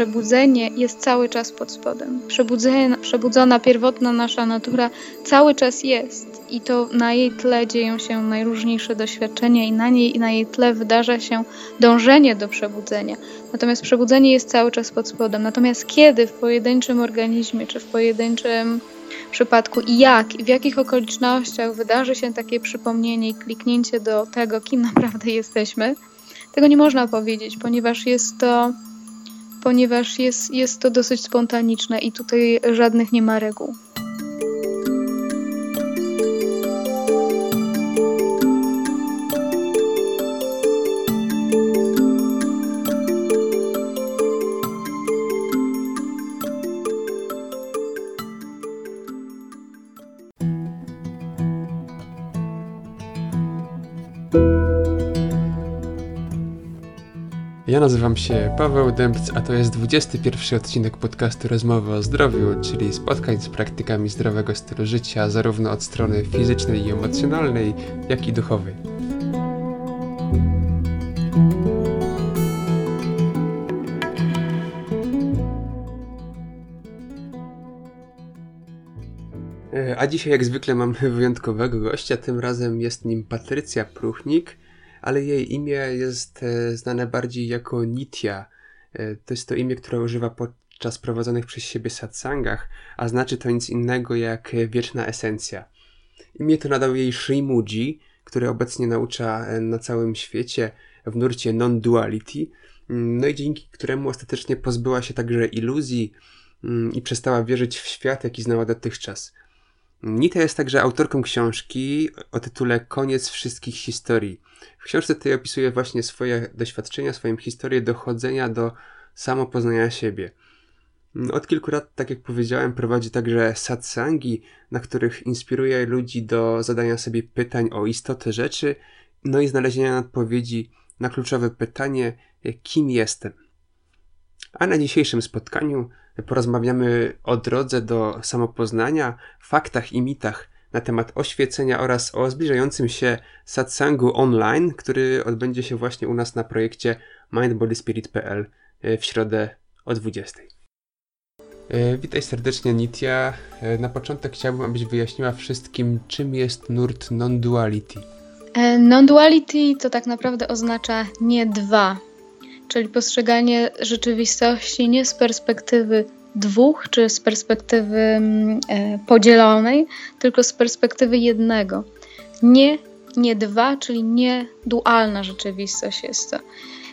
przebudzenie jest cały czas pod spodem. Przebudzenie, przebudzona, pierwotna nasza natura cały czas jest i to na jej tle dzieją się najróżniejsze doświadczenia i na, niej, na jej tle wydarza się dążenie do przebudzenia. Natomiast przebudzenie jest cały czas pod spodem. Natomiast kiedy w pojedynczym organizmie czy w pojedynczym przypadku i jak i w jakich okolicznościach wydarzy się takie przypomnienie i kliknięcie do tego, kim naprawdę jesteśmy, tego nie można powiedzieć, ponieważ jest to ponieważ jest, jest to dosyć spontaniczne i tutaj żadnych nie ma reguł. Nazywam się Paweł Dębc, a to jest 21 odcinek podcastu Rozmowy o zdrowiu, czyli spotkań z praktykami zdrowego stylu życia, zarówno od strony fizycznej i emocjonalnej, jak i duchowej. E, a dzisiaj, jak zwykle, mamy wyjątkowego gościa. Tym razem jest nim Patrycja Pruchnik ale jej imię jest e, znane bardziej jako Nitya. E, to jest to imię, które używa podczas prowadzonych przez siebie satsangach, a znaczy to nic innego jak wieczna esencja. Imię to nadał jej Srimuji, który obecnie naucza e, na całym świecie w nurcie non-duality, mm, no i dzięki któremu ostatecznie pozbyła się także iluzji mm, i przestała wierzyć w świat, jaki znała dotychczas. Nita jest także autorką książki o tytule Koniec wszystkich historii. W książce tej opisuje właśnie swoje doświadczenia, swoją historię dochodzenia do samopoznania siebie. Od kilku lat, tak jak powiedziałem, prowadzi także satsangi, na których inspiruje ludzi do zadania sobie pytań o istotę rzeczy, no i znalezienia odpowiedzi na kluczowe pytanie, kim jestem. A na dzisiejszym spotkaniu porozmawiamy o drodze do samopoznania, faktach i mitach na temat oświecenia oraz o zbliżającym się satsangu online, który odbędzie się właśnie u nas na projekcie mindbodyspirit.pl e, w środę o 20. E, witaj serdecznie Nitya. E, na początek chciałbym, abyś wyjaśniła wszystkim, czym jest nurt non-duality. Non-duality to tak naprawdę oznacza nie dwa, czyli postrzeganie rzeczywistości nie z perspektywy dwóch, czy z perspektywy mm, e, podzielonej, tylko z perspektywy jednego. Nie, nie dwa, czyli nie dualna rzeczywistość jest to.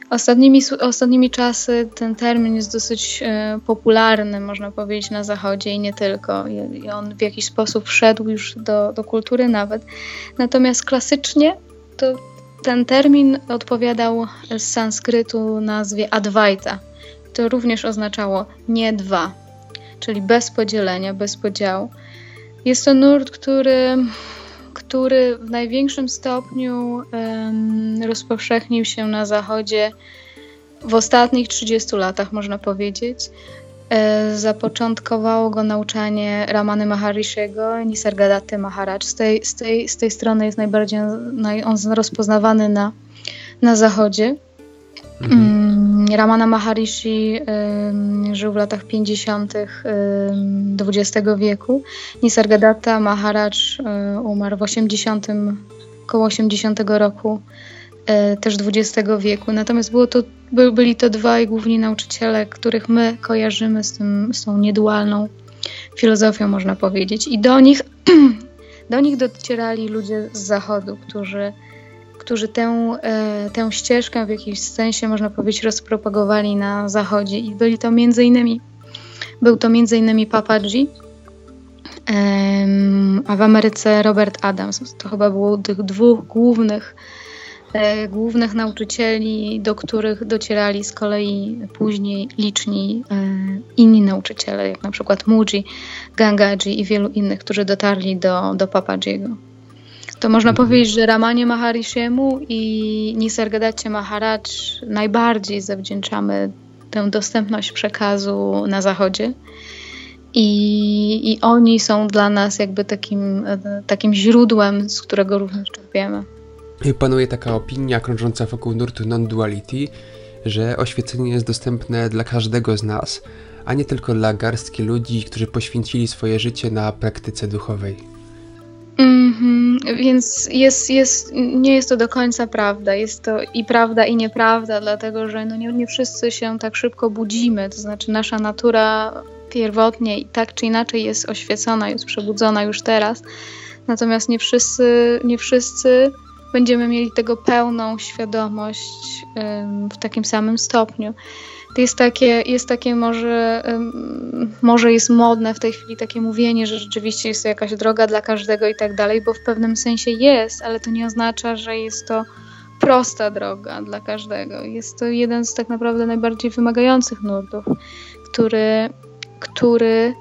Ostatnimi, ostatnimi czasy ten termin jest dosyć e, popularny, można powiedzieć, na Zachodzie i nie tylko. I on w jakiś sposób wszedł już do, do kultury nawet. Natomiast klasycznie to ten termin odpowiadał z sanskrytu nazwie Advaita. To również oznaczało nie dwa, czyli bez podzielenia, bez podziału. Jest to nurt, który, który w największym stopniu um, rozpowszechnił się na Zachodzie w ostatnich 30 latach, można powiedzieć. E, zapoczątkowało go nauczanie Ramany Maharishiego, Nisargadaty Maharaj. Z tej, z, tej, z tej strony jest najbardziej naj, on rozpoznawany na, na zachodzie. Mhm. Mm, Ramana Maharishi y, żył w latach 50. Y, XX wieku. Nisargadatta Maharaj y, umarł w 80, około 80 roku E, też XX wieku. Natomiast było to, by, byli to dwaj główni nauczyciele, których my kojarzymy z, tym, z tą niedualną filozofią, można powiedzieć. I do nich, do nich docierali ludzie z zachodu, którzy, którzy tę, e, tę ścieżkę w jakimś sensie, można powiedzieć, rozpropagowali na zachodzie. I byli to między innymi, był to między innymi Papaji, a w Ameryce Robert Adams. To chyba było tych dwóch głównych E, głównych nauczycieli, do których docierali z kolei później liczni e, inni nauczyciele, jak na przykład Muji, Gangaji i wielu innych, którzy dotarli do, do Papajiego. To można mhm. powiedzieć, że Ramanie Maharishiemu i Nisargadacie Maharaj najbardziej zawdzięczamy tę dostępność przekazu na zachodzie. I, I oni są dla nas jakby takim, e, takim źródłem, z którego również czerpiemy panuje taka opinia krążąca wokół nurtu non-duality, że oświecenie jest dostępne dla każdego z nas, a nie tylko dla garstki ludzi, którzy poświęcili swoje życie na praktyce duchowej. Mhm, więc jest, jest, nie jest to do końca prawda. Jest to i prawda, i nieprawda, dlatego że no nie, nie wszyscy się tak szybko budzimy. To znaczy, nasza natura pierwotnie i tak czy inaczej jest oświecona, jest przebudzona już teraz. Natomiast nie wszyscy, nie wszyscy będziemy mieli tego pełną świadomość w takim samym stopniu. To jest takie, jest takie może, może jest modne w tej chwili takie mówienie, że rzeczywiście jest to jakaś droga dla każdego i tak dalej, bo w pewnym sensie jest, ale to nie oznacza, że jest to prosta droga dla każdego. Jest to jeden z tak naprawdę najbardziej wymagających nurtów, który, który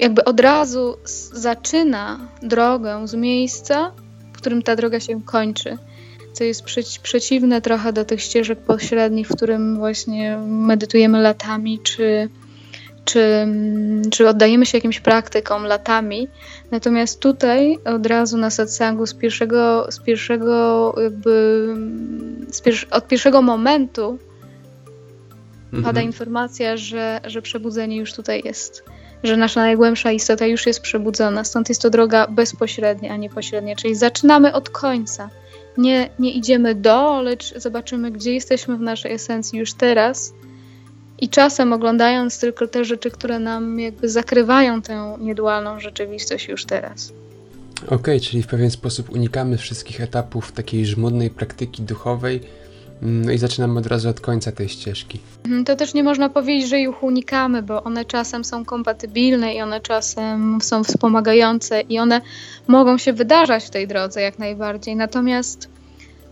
jakby od razu zaczyna drogę z miejsca, w którym ta droga się kończy. Co jest przeciwne trochę do tych ścieżek pośrednich, w którym właśnie medytujemy latami, czy, czy, czy oddajemy się jakimś praktykom latami. Natomiast tutaj od razu na satsangu z pierwszego, z pierwszego jakby z pier od pierwszego momentu mhm. pada informacja, że, że przebudzenie już tutaj jest że nasza najgłębsza istota już jest przebudzona. Stąd jest to droga bezpośrednia, a nie pośrednia. Czyli zaczynamy od końca. Nie, nie idziemy do, lecz zobaczymy, gdzie jesteśmy w naszej esencji już teraz. I czasem oglądając tylko te rzeczy, które nam jakby zakrywają tę niedualną rzeczywistość już teraz. Okej, okay, czyli w pewien sposób unikamy wszystkich etapów takiej żmudnej praktyki duchowej, no i zaczynamy od razu od końca tej ścieżki. Mhm, to też nie można powiedzieć, że ich unikamy, bo one czasem są kompatybilne i one czasem są wspomagające i one mogą się wydarzać w tej drodze jak najbardziej. Natomiast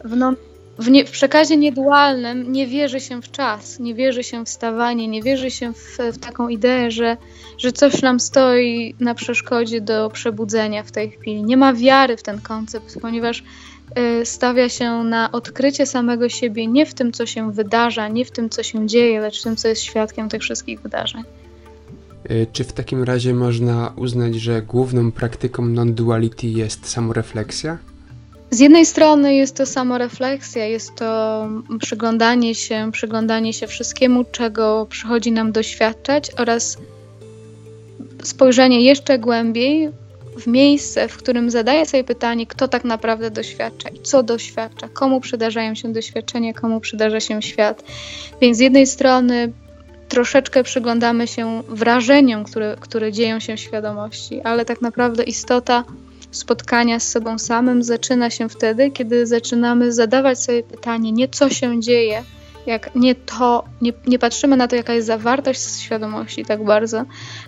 w, no, w, nie, w przekazie niedualnym nie wierzy się w czas, nie wierzy się w stawanie, nie wierzy się w, w taką ideę, że, że coś nam stoi na przeszkodzie do przebudzenia w tej chwili. Nie ma wiary w ten koncept, ponieważ stawia się na odkrycie samego siebie nie w tym, co się wydarza, nie w tym, co się dzieje, lecz w tym, co jest świadkiem tych wszystkich wydarzeń. Y, czy w takim razie można uznać, że główną praktyką non-duality jest samorefleksja? Z jednej strony jest to samorefleksja, jest to przyglądanie się, przyglądanie się wszystkiemu, czego przychodzi nam doświadczać oraz spojrzenie jeszcze głębiej w miejsce, w którym zadaję sobie pytanie, kto tak naprawdę doświadcza i co doświadcza, komu przydarzają się doświadczenia, komu przydarza się świat. Więc z jednej strony troszeczkę przyglądamy się wrażeniom, które, które dzieją się w świadomości, ale tak naprawdę istota spotkania z sobą samym zaczyna się wtedy, kiedy zaczynamy zadawać sobie pytanie nie co się dzieje, jak nie to, nie, nie patrzymy na to, jaka jest zawartość świadomości tak bardzo,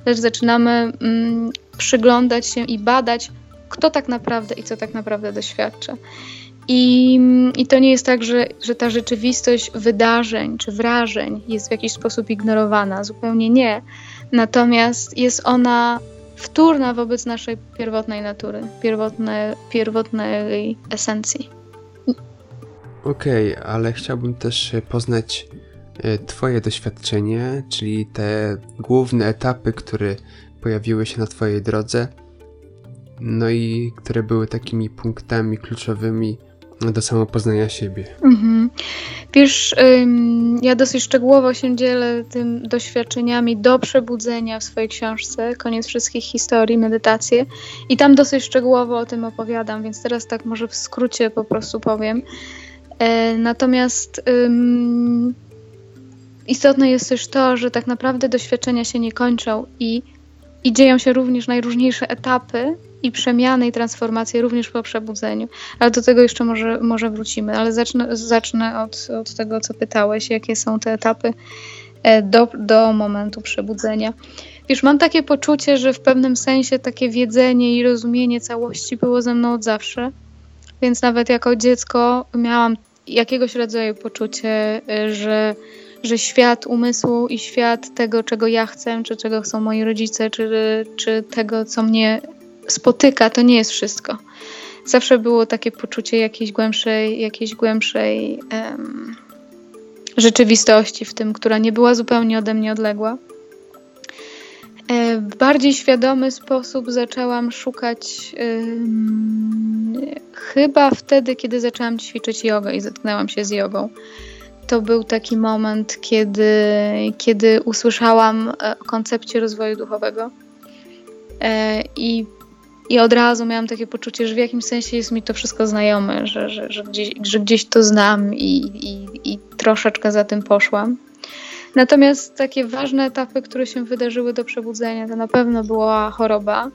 lecz zaczynamy mm, przyglądać się i badać, kto tak naprawdę i co tak naprawdę doświadcza. I, I to nie jest tak, że, że ta rzeczywistość wydarzeń czy wrażeń jest w jakiś sposób ignorowana. Zupełnie nie. Natomiast jest ona wtórna wobec naszej pierwotnej natury, pierwotne, pierwotnej esencji. Okej, okay, ale chciałbym też poznać e, Twoje doświadczenie, czyli te główne etapy, które pojawiły się na Twojej drodze, no i które były takimi punktami kluczowymi do samopoznania siebie. Mhm. Wiesz, ym, ja dosyć szczegółowo się dzielę tym doświadczeniami do przebudzenia w swojej książce Koniec wszystkich historii, medytacje i tam dosyć szczegółowo o tym opowiadam, więc teraz tak może w skrócie po prostu powiem. E, natomiast ym, istotne jest też to, że tak naprawdę doświadczenia się nie kończą i i dzieją się również najróżniejsze etapy i przemiany i transformacje również po przebudzeniu. Ale do tego jeszcze może, może wrócimy. Ale zacznę, zacznę od, od tego, co pytałeś, jakie są te etapy e, do, do momentu przebudzenia. Wiesz, mam takie poczucie, że w pewnym sensie takie wiedzenie i rozumienie całości było ze mną od zawsze. Więc nawet jako dziecko miałam jakiegoś rodzaju poczucie, e, że że świat umysłu i świat tego, czego ja chcę, czy czego chcą moi rodzice, czy, czy tego, co mnie spotyka, to nie jest wszystko. Zawsze było takie poczucie jakiejś głębszej, jakiejś głębszej um, rzeczywistości w tym, która nie była zupełnie ode mnie odległa. E, w bardziej świadomy sposób zaczęłam szukać chyba wtedy, kiedy zaczęłam ćwiczyć jogę i zetknęłam się z jogą. To był taki moment, kiedy, kiedy usłyszałam e, o koncepcie rozwoju duchowego. E, I, I od razu miałam takie poczucie, że w jakimś sensie jest mi to wszystko znajome, że, że, że, gdzieś, że gdzieś to znam i, i, i troszeczkę za tym poszłam. Natomiast takie ważne etapy, które się wydarzyły do przebudzenia, to na pewno była choroba.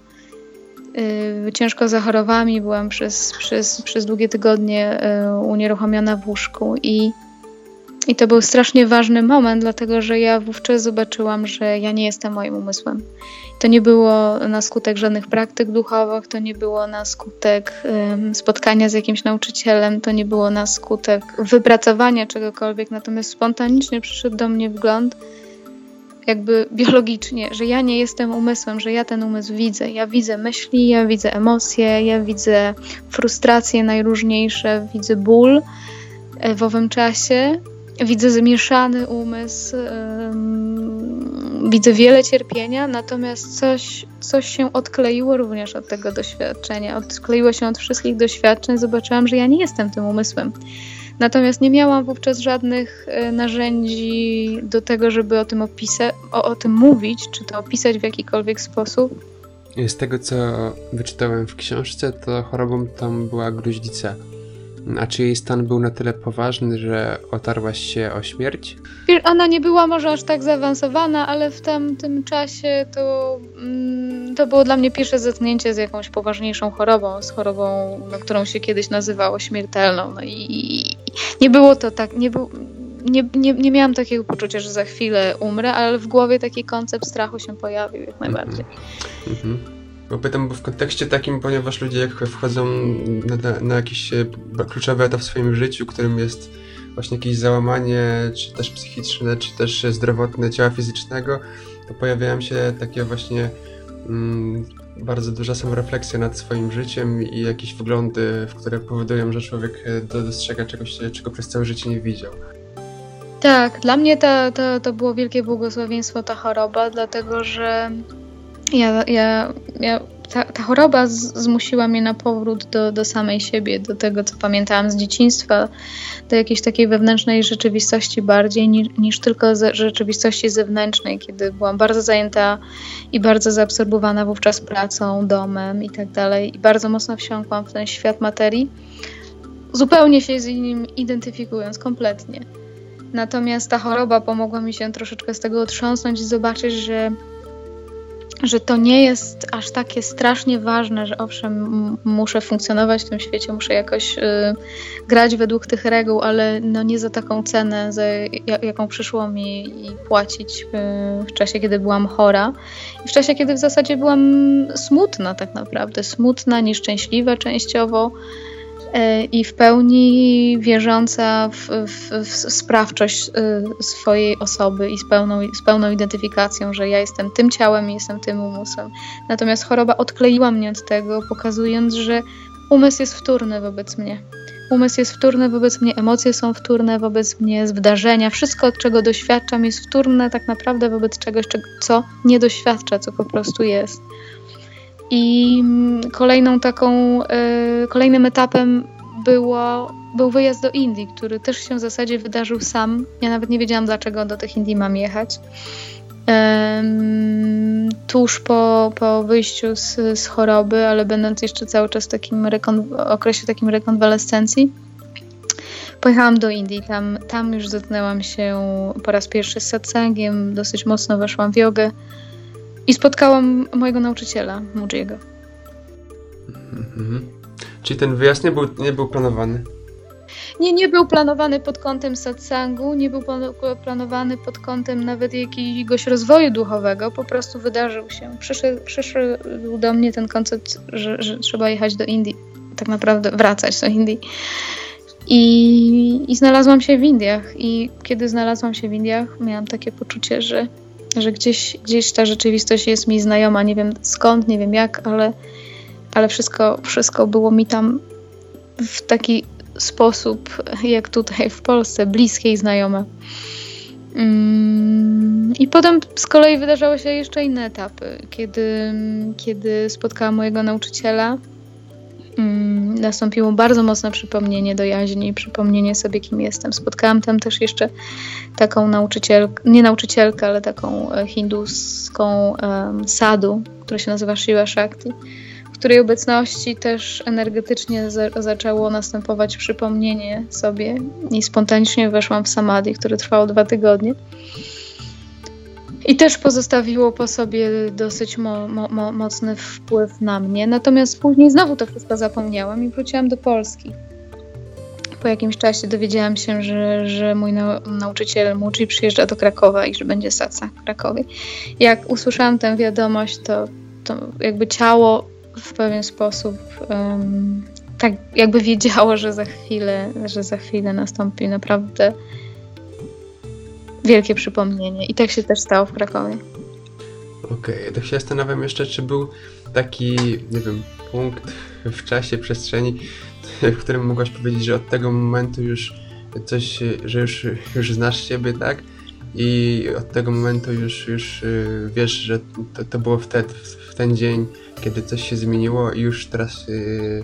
Yy, ciężko zachorowałam i byłam przez, przez, przez długie tygodnie unieruchomiona w łóżku i i to był strasznie ważny moment, dlatego że ja wówczas zobaczyłam, że ja nie jestem moim umysłem. To nie było na skutek żadnych praktyk duchowych, to nie było na skutek um, spotkania z jakimś nauczycielem, to nie było na skutek wypracowania czegokolwiek, natomiast spontanicznie przyszedł do mnie wgląd, jakby biologicznie, że ja nie jestem umysłem, że ja ten umysł widzę. Ja widzę myśli, ja widzę emocje, ja widzę frustracje najróżniejsze, widzę ból e, w owym czasie widzę zmieszany umysł, widzę wiele cierpienia, natomiast coś, coś się odkleiło również od tego doświadczenia. Odkleiło się od wszystkich doświadczeń, zobaczyłam, że ja nie jestem tym umysłem. Natomiast nie miałam wówczas żadnych e, narzędzi do tego, żeby o tym opisać, o, o tym mówić, czy to opisać w jakikolwiek sposób. Z tego, co wyczytałem w książce, to chorobą tam była gruźlica. A czy jej stan był na tyle poważny, że otarłaś się o śmierć? Ona nie była może aż tak zaawansowana, ale w tamtym czasie to, mm, to było dla mnie pierwsze zetknięcie z jakąś poważniejszą chorobą, z chorobą, no, którą się kiedyś nazywało śmiertelną. No i nie było to tak, nie, nie, nie, nie miałam takiego poczucia, że za chwilę umrę, ale w głowie taki koncept strachu się pojawił jak najbardziej. Mm -hmm. Bo pytam, bo w kontekście takim, ponieważ ludzie jak wchodzą na, na, jakiś e, kluczowy etap w swoim życiu, którym jest właśnie jakieś załamanie, czy też psychiczne, czy też zdrowotne ciała fizycznego, to pojawiają się takie właśnie mm, bardzo duża samorefleksja nad swoim życiem i jakieś wglądy, w które powodują, że człowiek e, dostrzega czegoś, czego przez całe życie nie widział. Tak, dla mnie to, to, to było wielkie błogosławieństwo ta choroba, dlatego że ja, ja, ja ta, ta choroba z, zmusiła mnie na powrót do, do samej siebie, do tego, co pamiętałam z dzieciństwa, do jakiejś takiej wewnętrznej rzeczywistości bardziej niż, niż tylko z rzeczywistości zewnętrznej, kiedy byłam bardzo zajęta i bardzo zaabsorbowana wówczas pracą, domem i tak dalej. I bardzo mocno wsiąkłam w ten świat materii, zupełnie się z nim identyfikując kompletnie. Natomiast ta choroba pomogła mi się troszeczkę z tego otrząsnąć i zobaczyć, że że to nie jest aż takie strasznie ważne, że owszem, muszę funkcjonować w tym świecie, muszę jakoś y, grać według tych reguł, ale no nie za taką cenę, za jaką przyszło mi płacić y, w czasie, kiedy byłam chora i w czasie, kiedy w zasadzie byłam smutna tak naprawdę, smutna, nieszczęśliwa częściowo. E, i w pełni wierząca w, w, w, sprawczość e, swojej osoby i z pełną, z pełną identyfikacją, że ja jestem tym ciałem i jestem tym umysłem. Natomiast choroba odkleiła mnie od tego, pokazując, że umysł jest wtórny wobec mnie. Umysł jest wtórny wobec mnie, emocje są wtórne wobec mnie, zdarzenia, wszystko, czego doświadczam, jest wtórne tak naprawdę wobec czegoś, co nie doświadcza, co po prostu jest. I kolejną taką, e, kolejnym etapem było, był wyjazd do Indii, który też się w zasadzie wydarzył sam. Ja nawet nie wiedziałam, dlaczego do tych Indii mam jechać. tuż po, po wyjściu z, z choroby, ale będąc jeszcze cały czas w takim okresie takim rekonwalescencji, pojechałam do Indii. Tam, tam już zetknęłam się po raz pierwszy z satsangiem, dosyć mocno weszłam w jogę. I spotkałam mojego nauczyciela, Mujiego. Mhm. Czyli ten wyjazd nie był, nie był planowany? Nie, nie był planowany pod kątem satsangu, nie był planowany pod kątem nawet jakiegoś rozwoju duchowego, po prostu wydarzył się. Przyszedł, przyszedł do mnie ten koncept, że, że trzeba jechać do Indii, tak naprawdę wracać do Indii. I, I znalazłam się w Indiach. I kiedy znalazłam się w Indiach, miałam takie poczucie, że że gdzieś, gdzieś ta rzeczywistość jest mi znajoma, nie wiem skąd, nie wiem jak, ale, ale wszystko, wszystko było mi tam w taki sposób, jak tutaj w Polsce, bliskie i znajome. Mm, I potem z kolei wydarzały się jeszcze inne etapy, kiedy, kiedy spotkałam mojego nauczyciela. Nastąpiło bardzo mocne przypomnienie do jaźni i przypomnienie sobie, kim jestem. Spotkałam tam też jeszcze taką nauczycielkę, nie nauczycielkę, ale taką e, hinduską um, sadu, która się nazywa Shiva Shakti której obecności też energetycznie za zaczęło następować przypomnienie sobie i spontanicznie weszłam w samadhi, które trwało dwa tygodnie. I też pozostawiło po sobie dosyć mo mo mocny wpływ na mnie. Natomiast później znowu to wszystko zapomniałam i wróciłam do Polski. Po jakimś czasie dowiedziałam się, że, że mój nauczyciel Muci przyjeżdża do Krakowa i że będzie saca w Krakowie. Jak usłyszałam tę wiadomość, to, to jakby ciało w pewien sposób um, tak jakby wiedziało, że za chwilę, że za chwilę nastąpi naprawdę wielkie przypomnienie. I tak się też stało w Krakowie. Okej, okay, to się zastanawiam jeszcze, czy był taki, nie wiem, punkt w czasie, przestrzeni, w którym mogłaś powiedzieć, że od tego momentu już coś, że już, już znasz siebie, tak? I od tego momentu już, już y, wiesz, że to, to było wtedy, w ten dzień, kiedy coś się zmieniło i już teraz yy,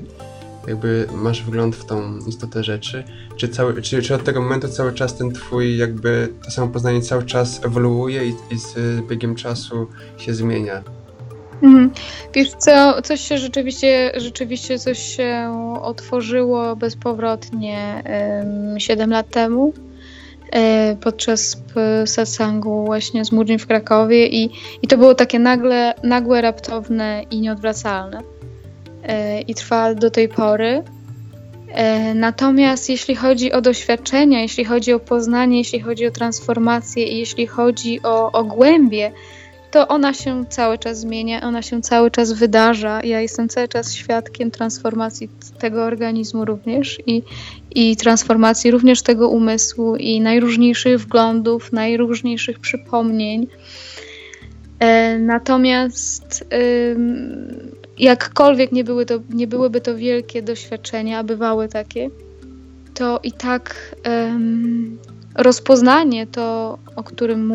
jakby masz wgląd w tą istotę rzeczy? Czy, cały, czy, czy od tego momentu cały czas ten twój jakby to samo poznanie cały czas ewoluuje i, i z biegiem czasu się zmienia? Mhm. Wiesz co, coś się rzeczywiście, rzeczywiście coś się otworzyło bezpowrotnie um, 7 lat temu E, podczas satsangu właśnie z Murdzin w Krakowie i, i to było takie nagle, nagłe, raptowne i nieodwracalne. E, I trwa do tej pory. E, natomiast jeśli chodzi o doświadczenia, jeśli chodzi o poznanie, jeśli chodzi o transformację i jeśli chodzi o, o głębie, to ona się cały czas zmienia, ona się cały czas wydarza. Ja jestem cały czas świadkiem transformacji tego organizmu również i, i transformacji również tego umysłu i najróżniejszych wglądów, najróżniejszych przypomnień. E, natomiast jakkolwiek nie, były to, nie byłyby to wielkie doświadczenia, bywały takie, to i tak rozpoznanie to, o którym,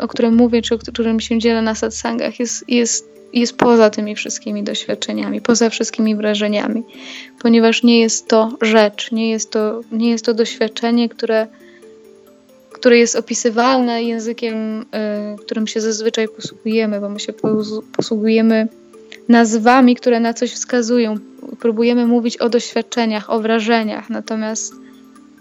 o którym mówię, czy o którym się dzielę na satsangach, jest, jest, jest poza tymi wszystkimi doświadczeniami, poza wszystkimi wrażeniami, ponieważ nie jest to rzecz, nie jest to, nie jest to doświadczenie, które, które jest opisywalne językiem, y, którym się zazwyczaj posługujemy, bo my się posługujemy nazwami, które na coś wskazują. Próbujemy mówić o doświadczeniach, o wrażeniach, natomiast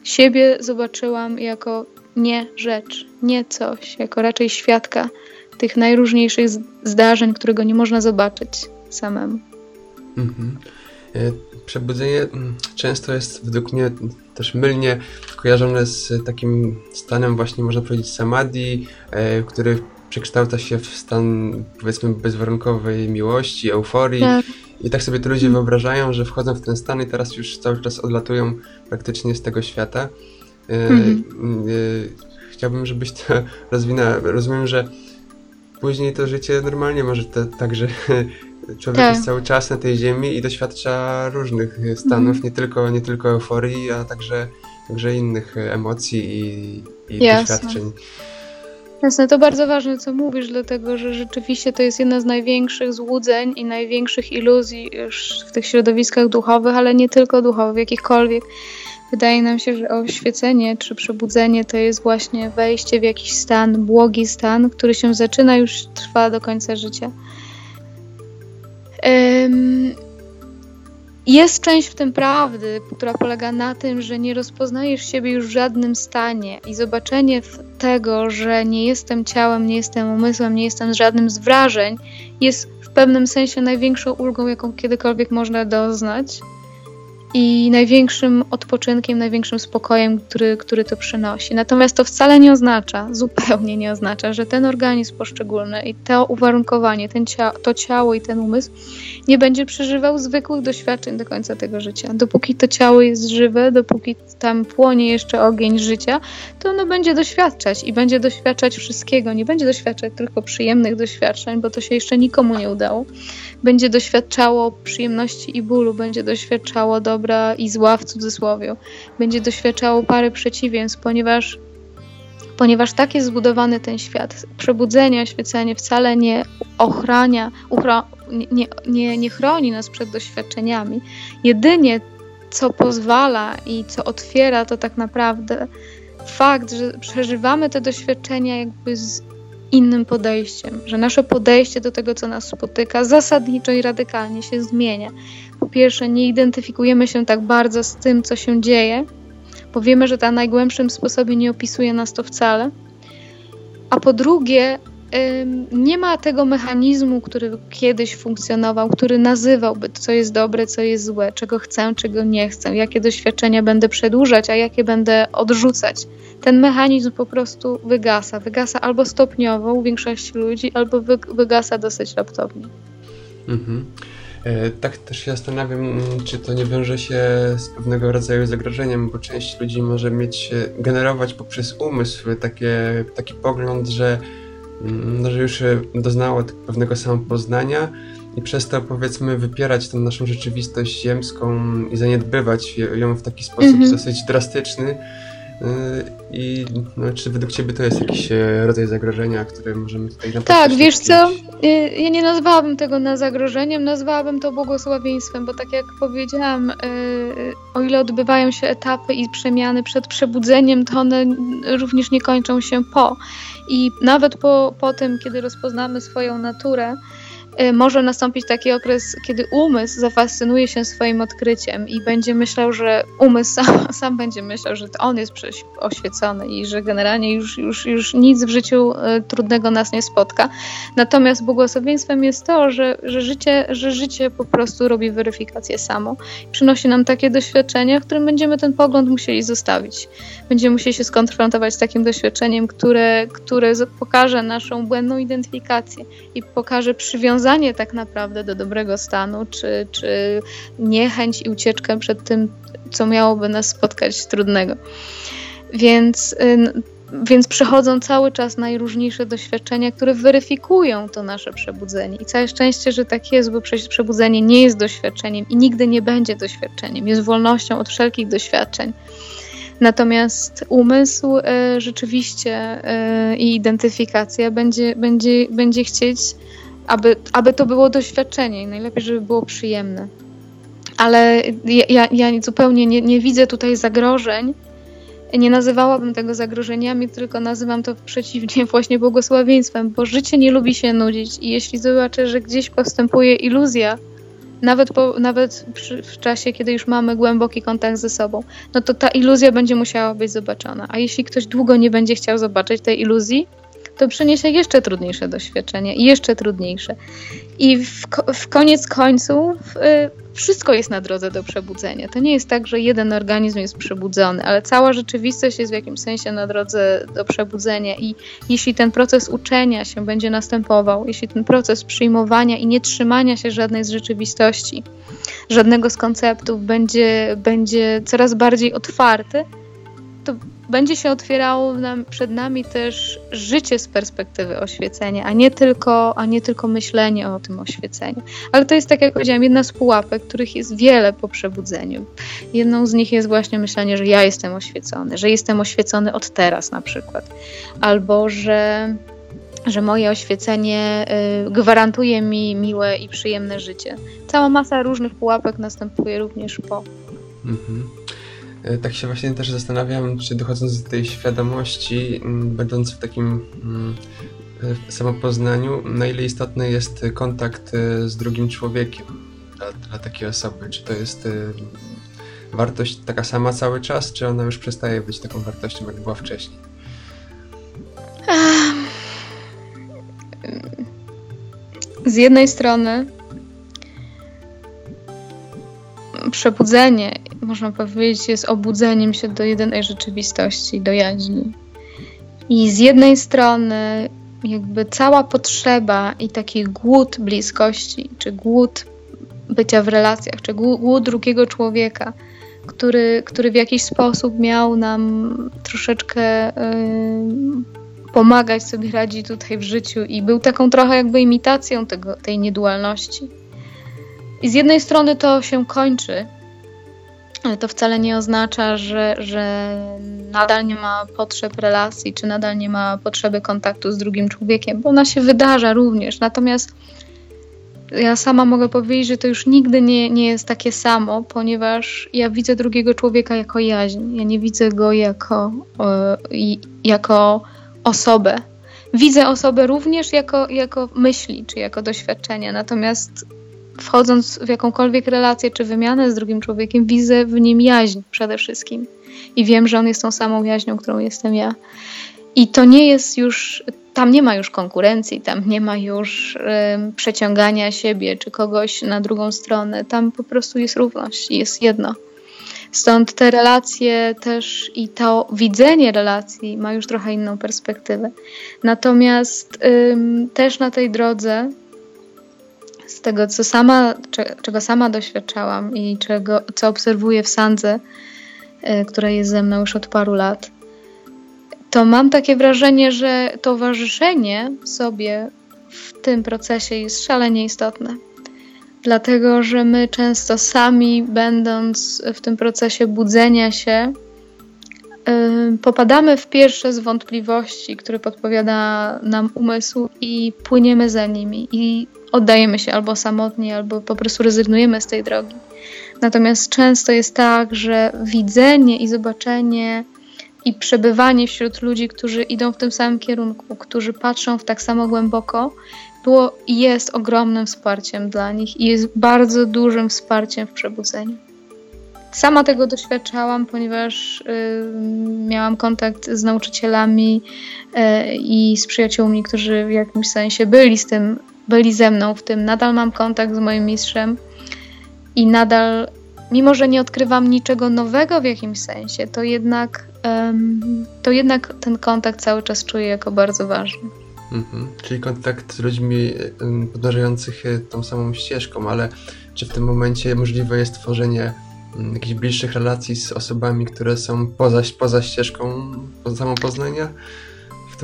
siebie zobaczyłam jako nie rzecz, nie coś, jako raczej świadka tych najróżniejszych zdarzeń, którego nie można zobaczyć samemu. Mhm. E, przebudzenie mm, często jest według mnie też mylnie kojarzone z takim stanem właśnie można powiedzieć samadhi, e, który przekształca się w stan powiedzmy bezwarunkowej miłości, euforii. Tak. I tak sobie to ludzie wyobrażają, że wchodzą w ten stan i teraz już cały czas odlatują praktycznie z tego świata. E, mhm. E, chciałbym, żebyś to rozwinęła. Rozumiem, że później to życie normalnie może to, tak, że człowiek tak. jest cały czas na tej ziemi i doświadcza różnych stanów, mhm. nie, tylko, nie tylko euforii, a także, także innych emocji i, i doświadczeń. Jasne, to bardzo ważne, co mówisz, dlatego że rzeczywiście to jest jedna z największych złudzeń i największych iluzji w tych środowiskach duchowych, ale nie tylko duchowych, jakichkolwiek Wydaje nam się, że oświecenie czy przebudzenie to jest właśnie wejście w jakiś stan, błogi stan, który się zaczyna już trwa do końca życia. Jest część w tym prawdy, która polega na tym, że nie rozpoznajesz siebie już w żadnym stanie. I zobaczenie tego, że nie jestem ciałem, nie jestem umysłem, nie jestem żadnym z wrażeń, jest w pewnym sensie największą ulgą, jaką kiedykolwiek można doznać i największym odpoczynkiem, największym spokojem, który, który to przynosi. Natomiast to wcale nie oznacza, zupełnie nie oznacza, że ten organizm poszczególny i to uwarunkowanie, ten to ciało i ten umysł nie będzie przeżywał zwykłych doświadczeń do końca tego życia. Dopóki to ciało jest żywe, dopóki tam płonie jeszcze ogień życia, to ono będzie doświadczać i będzie doświadczać wszystkiego. Nie będzie doświadczać tylko przyjemnych doświadczeń, bo to się jeszcze nikomu nie udało. Będzie doświadczało przyjemności i bólu, będzie doświadczało dobra i zła w cudzysłowie. Będzie doświadczało pary przeciwieństw, ponieważ ponieważ tak jest zbudowany ten świat. Przebudzenie, oświecenie wcale nie ochrania, uchro, nie, nie, nie chroni nas przed doświadczeniami. Jedynie co pozwala i co otwiera, to tak naprawdę fakt, że przeżywamy te doświadczenia jakby z innym podejściem, że nasze podejście do tego, co nas spotyka, zasadniczo i radykalnie się zmienia. Po pierwsze, nie identyfikujemy się tak bardzo z tym, co się dzieje, bo wiemy, że na najgłębszym sposobie nie opisuje nas to wcale. A po drugie, nie ma tego mechanizmu, który kiedyś funkcjonował, który nazywałby, co jest dobre, co jest złe, czego chcę, czego nie chcę, jakie doświadczenia będę przedłużać, a jakie będę odrzucać. Ten mechanizm po prostu wygasa. Wygasa albo stopniowo u większości ludzi, albo wygasa dosyć raptownie. Mhm. E, tak też się zastanawiam, czy to nie wiąże się z pewnego rodzaju zagrożeniem, bo część ludzi może mieć, e, generować poprzez umysł takie, taki pogląd, że, mm, no, że już doznało pewnego samopoznania i przez to powiedzmy wypierać tę naszą rzeczywistość ziemską i zaniedbywać ją w taki sposób -hmm. dosyć drastyczny, i no, czy według Ciebie to jest jakiś e, rodzaj zagrożenia, które możemy tutaj na Tak, wiesz co, y, ja nie nazwałabym tego na zagrożeniem, nazwałabym to błogosławieństwem, bo tak jak powiedziałam, y, o ile odbywają się etapy i przemiany przed przebudzeniem, to one również nie kończą się po. I nawet po, po tym, kiedy rozpoznamy swoją naturę, Y, może nastąpić taki okres, kiedy umysł zafascynuje się swoim odkryciem i będzie myślał, że umysł sam, sam będzie myślał, że to on jest oświecony i że generalnie już, już, już nic w życiu y, trudnego nas nie spotka. Natomiast błogosławieństwem jest to, że, że, życie, że życie po prostu robi weryfikację samo. Przynosi nam takie doświadczenia, w którym będziemy ten pogląd musieli zostawić. Będziemy musieli się skonfrontować z takim doświadczeniem, które, które pokaże naszą błędną identyfikację i pokaże przywiązanie przywiązanie tak naprawdę do dobrego stanu, czy, czy niechęć i ucieczkę przed tym, co miałoby nas spotkać trudnego. Więc, y, więc przychodzą cały czas najróżniejsze doświadczenia, które weryfikują to nasze przebudzenie. I całe szczęście, że tak jest, bo przebudzenie nie jest doświadczeniem i nigdy nie będzie doświadczeniem. Jest wolnością od wszelkich doświadczeń. Natomiast umysł y, rzeczywiście y, i identyfikacja będzie, będzie, będzie chcieć aby, aby to było doświadczenie i najlepiej, żeby było przyjemne. Ale ja, ja zupełnie nie, nie widzę tutaj zagrożeń. Nie nazywałabym tego zagrożeniami, tylko nazywam to przeciwnie właśnie błogosławieństwem, bo życie nie lubi się nudzić i jeśli zobaczę, że gdzieś postępuje iluzja, nawet, po, nawet przy, w czasie, kiedy już mamy głęboki kontakt ze sobą, no to ta iluzja będzie musiała być zobaczona. A jeśli ktoś długo nie będzie chciał zobaczyć tej iluzji, to przyniesie jeszcze trudniejsze doświadczenie i jeszcze trudniejsze. I w, w koniec końców y, wszystko jest na drodze do przebudzenia. To nie jest tak, że jeden organizm jest przebudzony, ale cała rzeczywistość jest w jakimś sensie na drodze do przebudzenia. I jeśli ten proces uczenia się będzie następował, jeśli ten proces przyjmowania i nie trzymania się żadnej z rzeczywistości, żadnego z konceptów będzie, będzie coraz bardziej otwarty, to będzie się otwierało nam, przed nami też życie z perspektywy oświecenia, a nie, tylko, a nie tylko myślenie o tym oświeceniu. Ale to jest, tak jak powiedziałam, jedna z pułapek, których jest wiele po przebudzeniu. Jedną z nich jest właśnie myślenie, że ja jestem oświecony, że jestem oświecony od teraz na przykład, albo że że moje oświecenie y, gwarantuje mi miłe i przyjemne życie. Cała masa różnych pułapek następuje również po. Mhm. E, tak się właśnie też zastanawiam, czy dochodząc do tej świadomości, będąc w takim e, samopoznaniu, na ile istotny jest kontakt e, z drugim człowiekiem dla, dla takiej osoby? Czy to jest wartość taka sama cały czas, czy ona już przestaje być taką wartością, jak była wcześniej? Z jednej strony przebudzenie, można powiedzieć, jest obudzeniem się do jedynej rzeczywistości, do jaźni. I z jednej strony, jakby cała potrzeba i taki głód bliskości, czy głód bycia w relacjach, czy głód drugiego człowieka, który, który w jakiś sposób miał nam troszeczkę yy, pomagać sobie radzić tutaj w życiu i był taką trochę jakby imitacją tego, tej niedualności i z jednej strony to się kończy, ale to wcale nie oznacza, że, że nadal nie ma potrzeb relacji, czy nadal nie ma potrzeby kontaktu z drugim człowiekiem, bo ona się wydarza również. Natomiast ja sama mogę powiedzieć, że to już nigdy nie, nie jest takie samo, ponieważ ja widzę drugiego człowieka jako jaźń. Ja nie widzę go jako, e, jako osobę. Widzę osobę również jako, jako myśli, czy jako doświadczenia. Natomiast wchodząc w jakąkolwiek relację czy wymianę z drugim człowiekiem, widzę w nim jaźń przede wszystkim. I wiem, że on jest tą samą jaźnią, którą jestem ja. I to nie jest już, tam nie ma już konkurencji, tam nie ma już przeciągania siebie czy kogoś na drugą stronę. Tam po prostu jest równość, jest jedno. Stąd te relacje też i to widzenie relacji ma już trochę inną perspektywę. Natomiast też na tej drodze, z tego co sama, czego sama doświadczałam i czego, co obserwuję w Sandze, y, która jest ze mną już od paru lat, to mam takie wrażenie, że towarzyszenie sobie w tym procesie jest szalenie istotne. Dlatego, że my często sami, będąc w tym procesie budzenia się, yy, popadamy w pierwsze z wątpliwości, które podpowiada nam umysł, i płyniemy za nimi, i oddajemy się albo samotnie, albo po prostu rezygnujemy z tej drogi. Natomiast często jest tak, że widzenie i zobaczenie i przebywanie wśród ludzi, którzy idą w tym samym kierunku, którzy patrzą w tak samo głęboko, było i jest ogromnym wsparciem dla nich i jest bardzo dużym wsparciem w przebudzeniu. Sama tego doświadczałam, ponieważ y, miałam kontakt z nauczycielami y, i z przyjaciółmi, którzy w jakimś sensie byli z tym, byli ze mną w tym. Nadal mam kontakt z moim mistrzem i nadal, mimo że nie odkrywam niczego nowego w jakimś sensie, to jednak, um, to jednak ten kontakt cały czas czuję jako bardzo ważny. Mhm. Czyli kontakt z ludźmi podążających tą samą ścieżką, ale czy w tym momencie możliwe jest tworzenie jakichś bliższych relacji z osobami, które są poza, poza ścieżką poza samą poznania?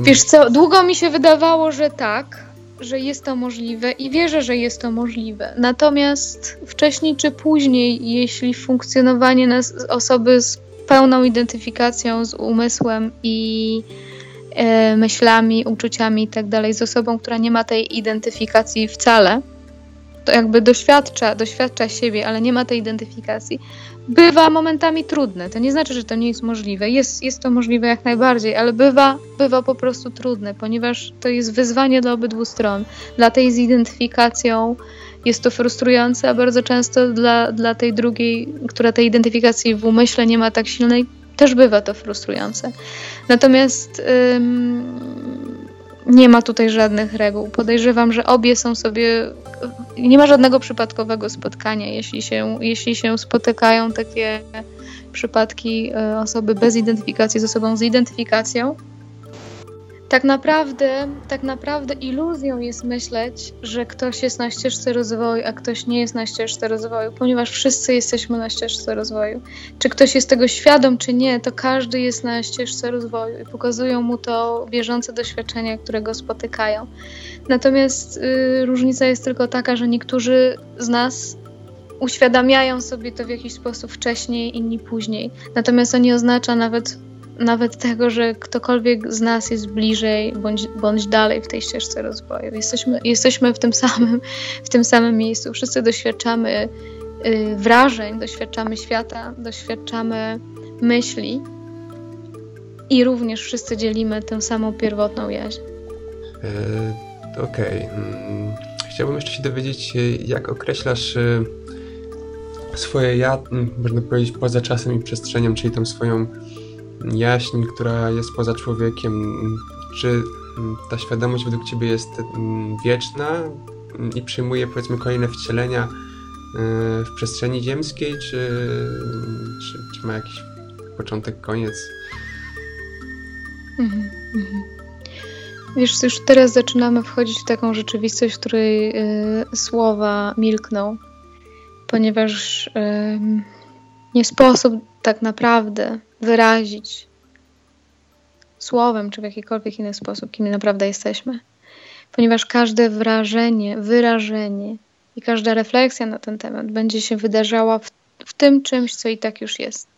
Wiesz co, długo mi się wydawało, że tak, że jest to możliwe i wierzę, że jest to możliwe. Natomiast wcześniej czy później, jeśli funkcjonowanie nas, osoby z pełną identyfikacją z umysłem i e, myślami, uczuciami i tak z osobą, która nie ma tej identyfikacji wcale, to jakby doświadcza, doświadcza siebie, ale nie ma tej identyfikacji, bywa momentami trudne. To nie znaczy, że to nie jest możliwe. Jest, jest to możliwe jak najbardziej, ale bywa, bywa po prostu trudne, ponieważ to jest wyzwanie dla obydwu stron. Dla tej z identyfikacją jest to frustrujące, a bardzo często dla, dla tej drugiej, która tej identyfikacji w umyśle nie ma tak silnej, też bywa to frustrujące. Natomiast nie ma tutaj żadnych reguł. Podejrzewam, że obie są sobie. Nie ma żadnego przypadkowego spotkania, jeśli się, jeśli się spotykają takie przypadki y, osoby bez identyfikacji z osobą z identyfikacją tak naprawdę, tak naprawdę iluzją jest myśleć, że ktoś jest na ścieżce rozwoju, a ktoś nie jest na ścieżce rozwoju, ponieważ wszyscy jesteśmy na ścieżce rozwoju. Czy ktoś jest tego świadom, czy nie, to każdy jest na ścieżce rozwoju i pokazują mu to bieżące doświadczenia, które go spotykają. Natomiast y, różnica jest tylko taka, że niektórzy z nas uświadamiają sobie to w jakiś sposób wcześniej, inni później. Natomiast to nie oznacza nawet nawet tego, że ktokolwiek z nas jest bliżej bądź, bądź dalej w tej ścieżce rozwoju. Jesteśmy, jesteśmy w, tym samym, w tym samym miejscu. Wszyscy doświadczamy y, wrażeń, doświadczamy świata, doświadczamy myśli i również wszyscy dzielimy tę samą pierwotną jaźń. E, Okej. Okay. Hmm. Chciałbym jeszcze się dowiedzieć, jak określasz y, swoje ja, można powiedzieć, poza czasem i przestrzenią, czyli tą swoją jaźń, która jest poza człowiekiem. Czy ta świadomość według Ciebie jest mm, wieczna i przyjmuje powiedzmy kolejne wcielenia e, w przestrzeni ziemskiej, czy, czy, czy ma jakiś początek, koniec? Mhm, mhm. Wiesz, już teraz zaczynamy wchodzić w taką rzeczywistość, w której y, słowa milkną, ponieważ y, nie sposób tak naprawdę wyrazić słowem czy w jakikolwiek inny sposób, kim naprawdę jesteśmy. Ponieważ każde wrażenie, wyrażenie i każda refleksja na ten temat będzie się wydarzała w, w tym czymś, co i tak już jest.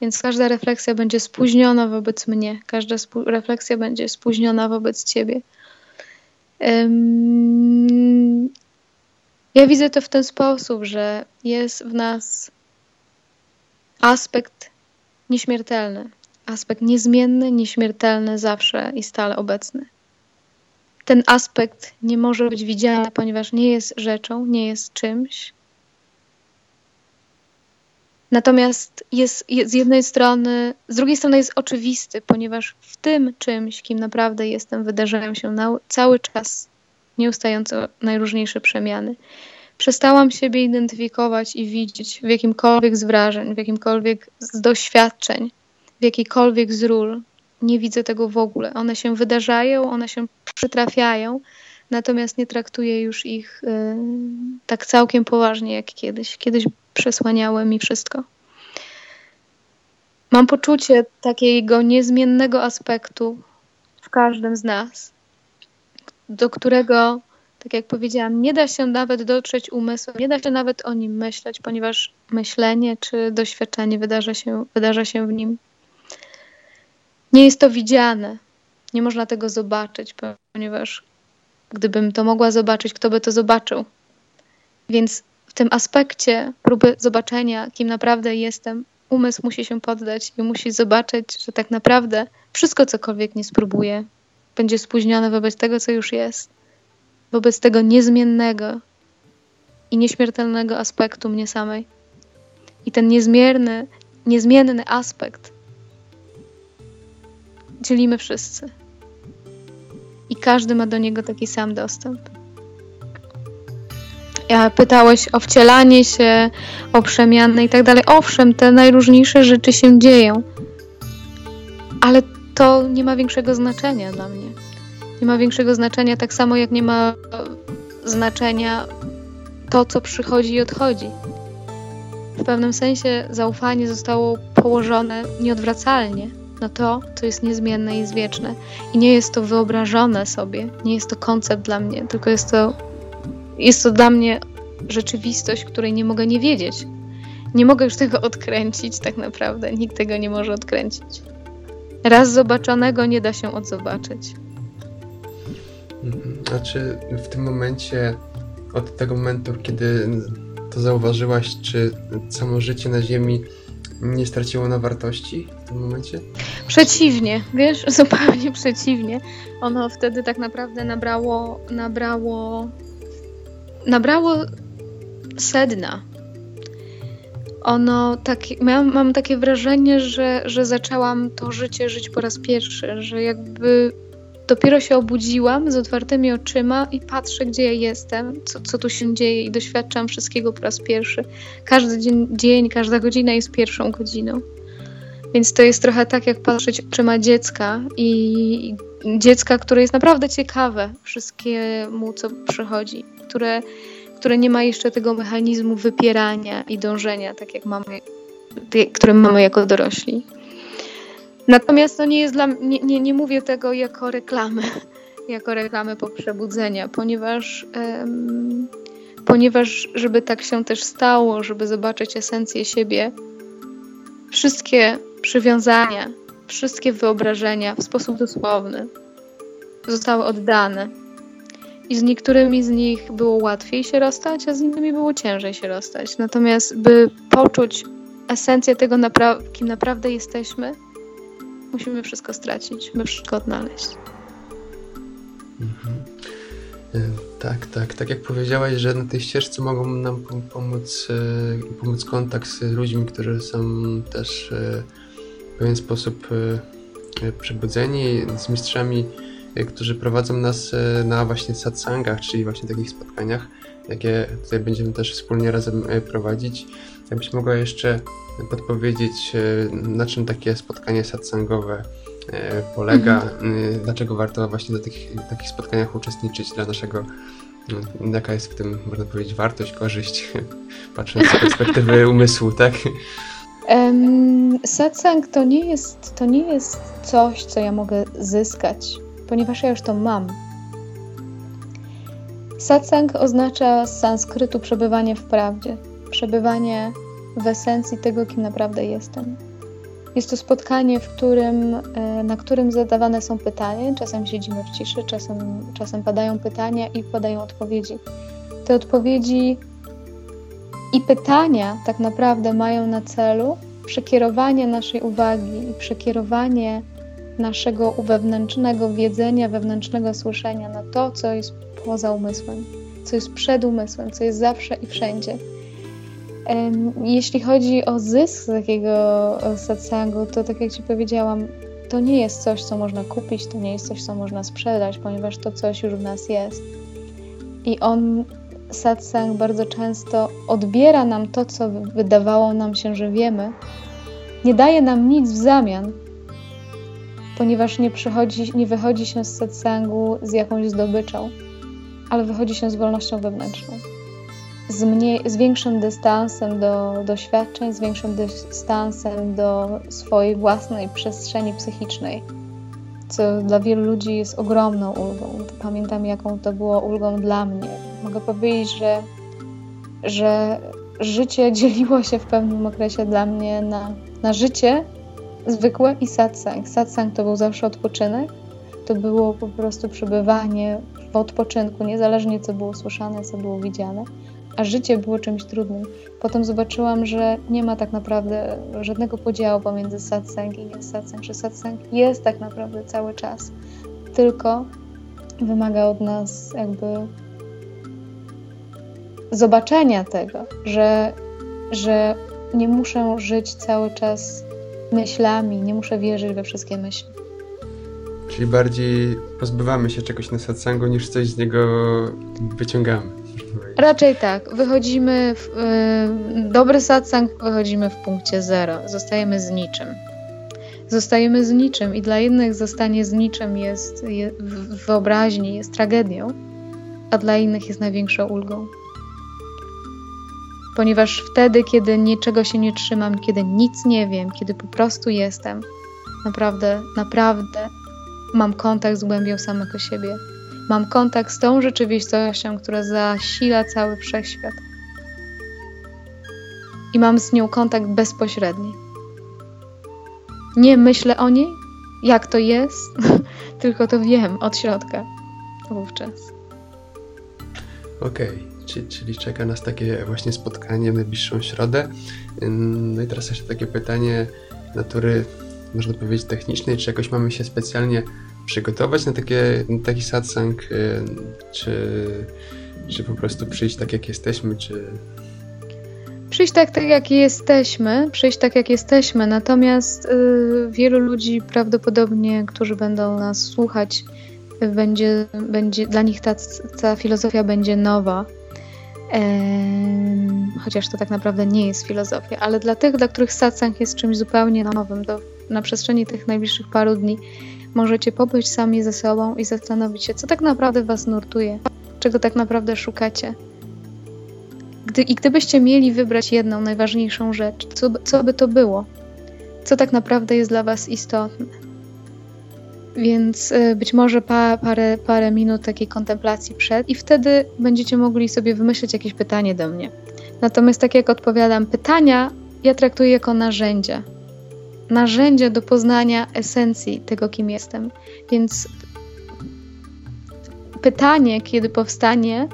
Więc każda refleksja będzie spóźniona wobec mnie, każda refleksja będzie spóźniona wobec ciebie. Ja widzę to w ten sposób, że jest w nas aspekt nieśmiertelny, aspekt niezmienny, nieśmiertelny, zawsze i stale obecny. Ten aspekt nie może być widziany, ponieważ nie jest rzeczą, nie jest czymś, Natomiast jest, jest, z jednej strony, z drugiej strony jest oczywisty, ponieważ w tym czymś, kim naprawdę jestem, wydarzają się na, cały czas nieustająco najróżniejsze przemiany. Przestałam siebie identyfikować i widzieć w jakimkolwiek z wrażeń, w jakimkolwiek z doświadczeń, w jakiejkolwiek z ról. Nie widzę tego w ogóle. One się wydarzają, one się przytrafiają, natomiast nie traktuję już ich y, tak całkiem poważnie jak kiedyś. Kiedyś przesłaniały mi wszystko. Mam poczucie takiego niezmiennego aspektu w każdym z nas, do którego, tak jak powiedziałam, nie da się nawet dotrzeć umysłem, nie da się nawet o nim myśleć, ponieważ myślenie czy doświadczenie wydarza się, wydarza się w nim. Nie jest to widziane, nie można tego zobaczyć, ponieważ gdybym to mogła zobaczyć, kto by to zobaczył? Więc w tym aspekcie próby zobaczenia, kim naprawdę jestem, umysł musi się poddać i musi zobaczyć, że tak naprawdę wszystko, cokolwiek nie spróbuje, będzie spóźnione wobec tego, co już jest, wobec tego niezmiennego i nieśmiertelnego aspektu mnie samej. I ten niezmierny, niezmienny aspekt dzielimy wszyscy. I każdy ma do niego taki sam dostęp. Pytałeś o wcielanie się, o przemianę i tak dalej. Owszem, te najróżniejsze rzeczy się dzieją, ale to nie ma większego znaczenia dla mnie. Nie ma większego znaczenia, tak samo jak nie ma znaczenia to, co przychodzi i odchodzi. W pewnym sensie zaufanie zostało położone nieodwracalnie na to, co jest niezmienne i jest wieczne. I nie jest to wyobrażone sobie, nie jest to koncept dla mnie, tylko jest to jest to dla mnie rzeczywistość, której nie mogę nie wiedzieć. Nie mogę już tego odkręcić, tak naprawdę. Nikt tego nie może odkręcić. Raz zobaczonego nie da się odzobaczyć. Mhm. A czy w tym momencie, od tego momentu, kiedy to zauważyłaś, czy samo życie na Ziemi nie straciło na wartości w tym momencie? Przeciwnie, wiesz, zupełnie przeciwnie. Ono wtedy tak naprawdę nabrało, nabrało nabrało sedna. Ono tak, mam takie wrażenie, że, że zaczęłam to życie żyć po raz pierwszy, że jakby dopiero się obudziłam z otwartymi oczyma i patrzę, gdzie ja jestem, co, co tu się dzieje i doświadczam wszystkiego po raz pierwszy. Każdy dzień, dzień, każda godzina jest pierwszą godziną. Więc to jest trochę tak, jak patrzeć oczyma dziecka i dziecka, które jest naprawdę ciekawe wszystkiemu, co przychodzi które, które nie ma jeszcze tego mechanizmu wypierania i dążenia, tak jak mamy, które mamy jako dorośli. Natomiast to nie jest dla nie, nie, nie mówię tego jako reklamy, jako reklamy po przebudzenia, ponieważ, um, ponieważ żeby tak się też stało, żeby zobaczyć esencję siebie, wszystkie przywiązania, wszystkie wyobrażenia w sposób dosłowny zostały oddane i z niektórymi z nich było łatwiej się rozstać, a z innymi było ciężej się rozstać. Natomiast, by poczuć esencję tego, napra kim naprawdę jesteśmy, musimy wszystko stracić, by wszystko odnaleźć. Mhm. E, tak, tak. Tak jak powiedziałaś, że na tej ścieżce mogą nam pomóc, e, pomóc kontakt z ludźmi, którzy są też e, w pewien sposób przebudzeni, z mistrzami Y, którzy prowadzą nas y, na właśnie satsangach, czyli właśnie takich spotkaniach, jakie tutaj będziemy też wspólnie razem y, prowadzić. Jakbyś mogła jeszcze podpowiedzieć, na czym takie spotkanie satsangowe polega, mhm. dlaczego warto właśnie na takich, takich spotkaniach uczestniczyć dla naszego jaka jest w tym, można powiedzieć, wartość, korzyść, patrząc z perspektywy umysłu, tak? Um, satsang to nie, jest, to nie jest coś, co ja mogę zyskać ponieważ ja już to mam. Satsang oznacza z sanskrytu przebywanie w prawdzie, przebywanie w esencji tego, kim naprawdę jestem. Jest to spotkanie, w którym, e, na którym zadawane są pytania. Czasem siedzimy w ciszy, czasem, czasem padają pytania i padają odpowiedzi. Te odpowiedzi i pytania tak naprawdę mają na celu przekierowanie naszej uwagi i przekierowanie naszego wewnętrznego wiedzenia, wewnętrznego słyszenia na to, co jest poza umysłem, co jest przed umysłem, co jest zawsze i wszędzie. Jeśli chodzi o zysk takiego satsangu, to tak jak Ci powiedziałam, to nie jest coś, co można kupić, to nie jest coś, co można sprzedać, ponieważ to coś już w nas jest. I on, satsang, bardzo często odbiera nam to, co wydawało nam się, że wiemy, nie daje nam nic w zamian, ponieważ nie, przychodzi, nie wychodzi się z satsangu z jakąś zdobyczą, ale wychodzi się z wolnością wewnętrzną z, mniej, z większym dystansem do doświadczeń, z większym dystansem do swojej własnej przestrzeni psychicznej, co dla wielu ludzi jest ogromną ulgą. Pamiętam, jaką to było ulgą dla mnie. Mogę powiedzieć, że, że życie dzieliło się w pewnym okresie dla mnie na, na życie zwykłe i satsang. Satsang to był zawsze odpoczynek, to było po prostu przebywanie w odpoczynku, niezależnie co było słyszane, co było widziane a życie było czymś trudnym. Potem zobaczyłam, że nie ma tak naprawdę żadnego podziału pomiędzy satsang i satsang, że satsang jest tak naprawdę cały czas, tylko wymaga od nas jakby zobaczenia tego, że, że nie muszę żyć cały czas myślami, nie muszę wierzyć we wszystkie myśli. Czyli bardziej pozbywamy się czegoś na satsangu, niż coś z niego wyciągamy. Raczej tak. Wychodzimy w y, dobry satsang, wychodzimy w punkcie zero. Zostajemy z niczym. Zostajemy z niczym i dla jednych zostanie z niczym jest, jest w wyobraźni jest tragedią, a dla innych jest największą ulgą. Ponieważ wtedy, kiedy niczego się nie trzymam, kiedy nic nie wiem, kiedy po prostu jestem, naprawdę, naprawdę mam kontakt z głębią samego siebie Mam kontakt z tą rzeczywistością, która zasila cały wszechświat. I mam z nią kontakt bezpośredni. Nie myślę o niej, jak to jest, tylko to wiem od środka wówczas. Okej, okay. czyli, czeka nas takie właśnie spotkanie w najbliższą środę. No i teraz jeszcze takie pytanie natury, można powiedzieć, technicznej. Czy jakoś mamy się specjalnie przygotować na, takie, na taki satsang, y, czy, czy po prostu przyjść tak, jak jesteśmy, czy... Przyjść tak, tak jak jesteśmy, przyjść tak, jak jesteśmy, natomiast y, wielu ludzi prawdopodobnie, którzy będą nas słuchać, będzie, będzie dla nich ta, ta filozofia będzie nowa. chociaż to tak naprawdę nie jest filozofia, ale dla tych, dla których satsang jest czymś zupełnie nowym, to na przestrzeni tych najbliższych paru dni Możecie pobyć sami ze sobą i zastanowić się, co tak naprawdę Was nurtuje, czego tak naprawdę szukacie. Gdy, I gdybyście mieli wybrać jedną najważniejszą rzecz, co, co by to było? Co tak naprawdę jest dla Was istotne? Więc y, być może pa, parę, parę minut takiej kontemplacji przed, i wtedy będziecie mogli sobie wymyślić jakieś pytanie do mnie. Natomiast, tak jak odpowiadam, pytania ja traktuję jako narzędzia narzędzie do poznania esencji tego, kim jestem. Więc pytanie, kiedy powstanie,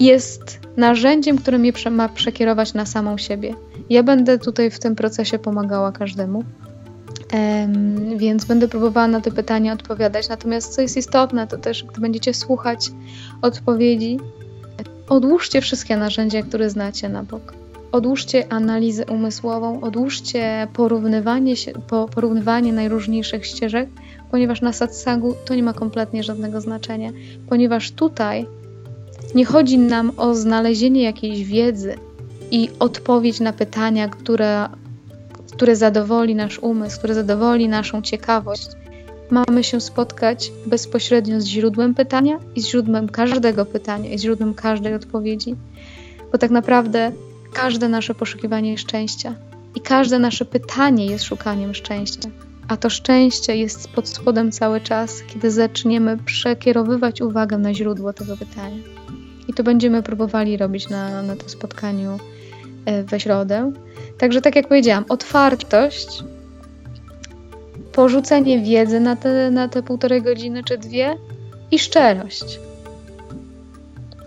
jest narzędziem, które mnie ma przekierować na samą siebie. Ja będę tutaj w tym procesie pomagała każdemu. Um, więc będę próbowała na te pytania odpowiadać. Natomiast co jest istotne, to też, gdy będziecie słuchać odpowiedzi, odłóżcie wszystkie narzędzia, które znacie na bok odłóżcie analizę umysłową, odłóżcie porównywanie, się, porównywanie najróżniejszych ścieżek, ponieważ na satsangu to nie ma kompletnie żadnego znaczenia, ponieważ tutaj nie chodzi nam o znalezienie jakiejś wiedzy i odpowiedź na pytania, które, które zadowoli nasz umysł, które zadowoli naszą ciekawość. Mamy się spotkać bezpośrednio z źródłem pytania i z źródłem każdego pytania i z źródłem każdej odpowiedzi, bo tak naprawdę każde nasze poszukiwanie szczęścia i każde nasze pytanie jest szukaniem szczęścia. A to szczęście jest pod spodem cały czas, kiedy zaczniemy przekierowywać uwagę na źródło tego pytania. I to będziemy próbowali robić na, na tym spotkaniu we środę. Także tak jak powiedziałam, otwartość, porzucenie wiedzy na te, na te półtorej godziny czy dwie i szczerość.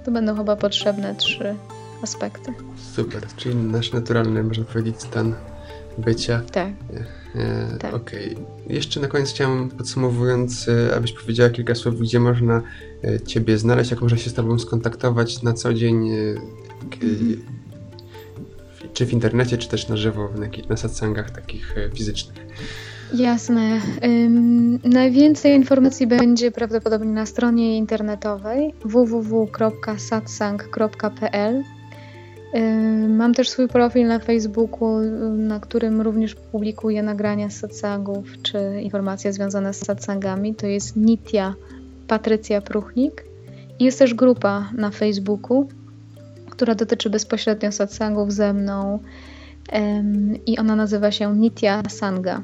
To będą chyba potrzebne trzy aspekty. Super, czyli nasz naturalny, można powiedzieć, stan bycia. Tak. E, tak. Okej. Okay. Jeszcze na koniec chciałem, podsumowując, e, abyś powiedziała kilka słów, gdzie można e, Ciebie znaleźć, jak można się z Tobą skontaktować na co dzień, mhm. czy w internecie, czy też na żywo, na, na satsangach takich fizycznych. Jasne. Najwięcej informacji będzie prawdopodobnie na stronie internetowej www.satsang.pl Mam też swój profil na Facebooku, na którym również publikuję nagrania z satsangów czy informacje związane z satsangami. To jest Nitya Patrycja Pruchnik. Jest też grupa na Facebooku, która dotyczy bezpośrednio satsangów ze mną i ona nazywa się Nitya Sangha.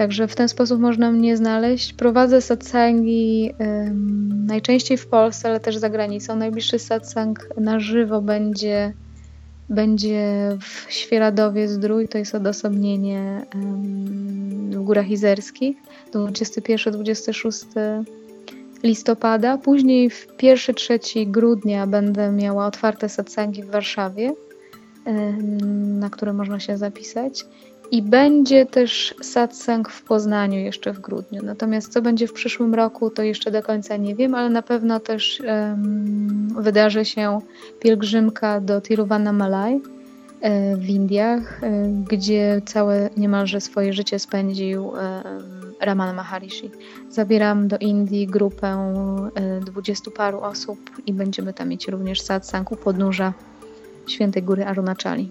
Także w ten sposób można mnie znaleźć. Prowadzę satsangi um, najczęściej w Polsce, ale też za granicą. Najbliższy satsang na żywo będzie, będzie w Świeradowie Zdrój, to jest odosobnienie um, w Górach Izerskich, 21-26 listopada. Później w 1-3 grudnia będę miała otwarte satsangi w Warszawie, um, na które można się zapisać. I będzie też satsang w Poznaniu jeszcze w grudniu. Natomiast co będzie w przyszłym roku, to jeszcze do końca nie wiem, ale na pewno też um, wydarzy się pielgrzymka do Tiruvannamalai e, w Indiach, e, gdzie całe niemalże swoje życie spędził e, Ramana Maharishi. Zabieram do Indii grupę dwudziestu paru osób i będziemy tam mieć również satsang u podnóża Świętej Góry Arunachali.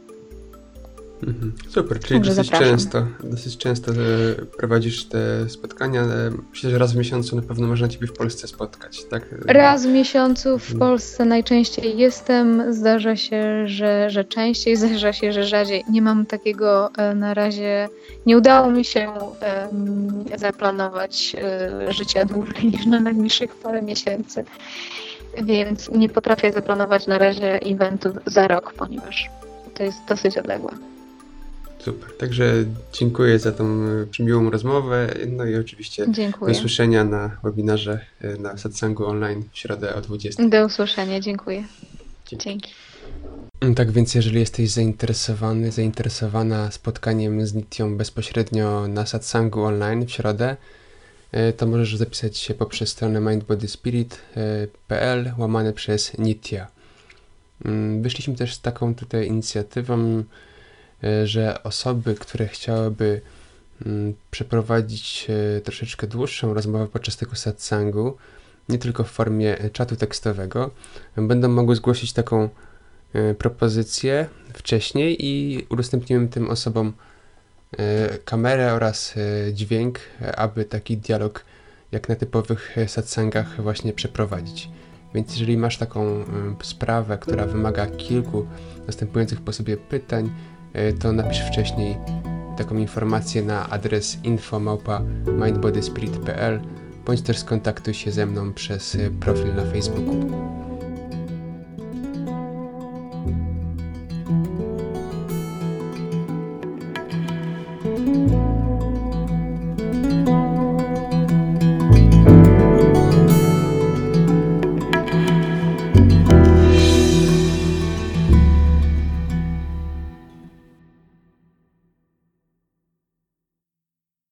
Mhm. Super, czyli dosyć często, dosyć często e, prowadzisz te spotkania. E, myślę, że raz w miesiącu na pewno można Ciebie w Polsce spotkać, tak? Raz w miesiącu w mhm. Polsce najczęściej jestem. Zdarza się, że, że częściej, zdarza się, że rzadziej. Nie mam takiego e, na razie, nie udało mi się zaplanować życia dłużej niż na najbliższych parę miesięcy. Więc nie potrafię zaplanować na razie eventu za rok, ponieważ to jest dosyć odległe. Super. Także dziękuję za tą e, miłą rozmowę. No i oczywiście dziękuję. do usłyszenia na webinarze e, na Satsangu online w środę o 20. Do usłyszenia, dziękuję. Dzięki. Dzięki. Tak więc jeżeli jesteś zainteresowany, zainteresowana spotkaniem z Nitią bezpośrednio na Satsangu online w środę, e, to możesz zapisać się poprzez stronę mindbodyspirit.pl łamane przez Nitia. Mm, wyszliśmy też z taką tutaj inicjatywą, że osoby, które chciałyby mm, przeprowadzić e, troszeczkę dłuższą rozmowę podczas tego satsangu, nie tylko w formie czatu tekstowego, będą mogły zgłosić taką e, propozycję wcześniej i udostępnimy tym osobom kamerę oraz dźwięk, aby taki dialog jak na typowych satsangach właśnie przeprowadzić. Więc jeżeli masz taką sprawę, która wymaga kilku następujących po sobie pytań, E, to napisz wcześniej taką informację na adres info.mindbodyspirit.pl bądź też skontaktuj się ze mną przez e, profil na Facebooku.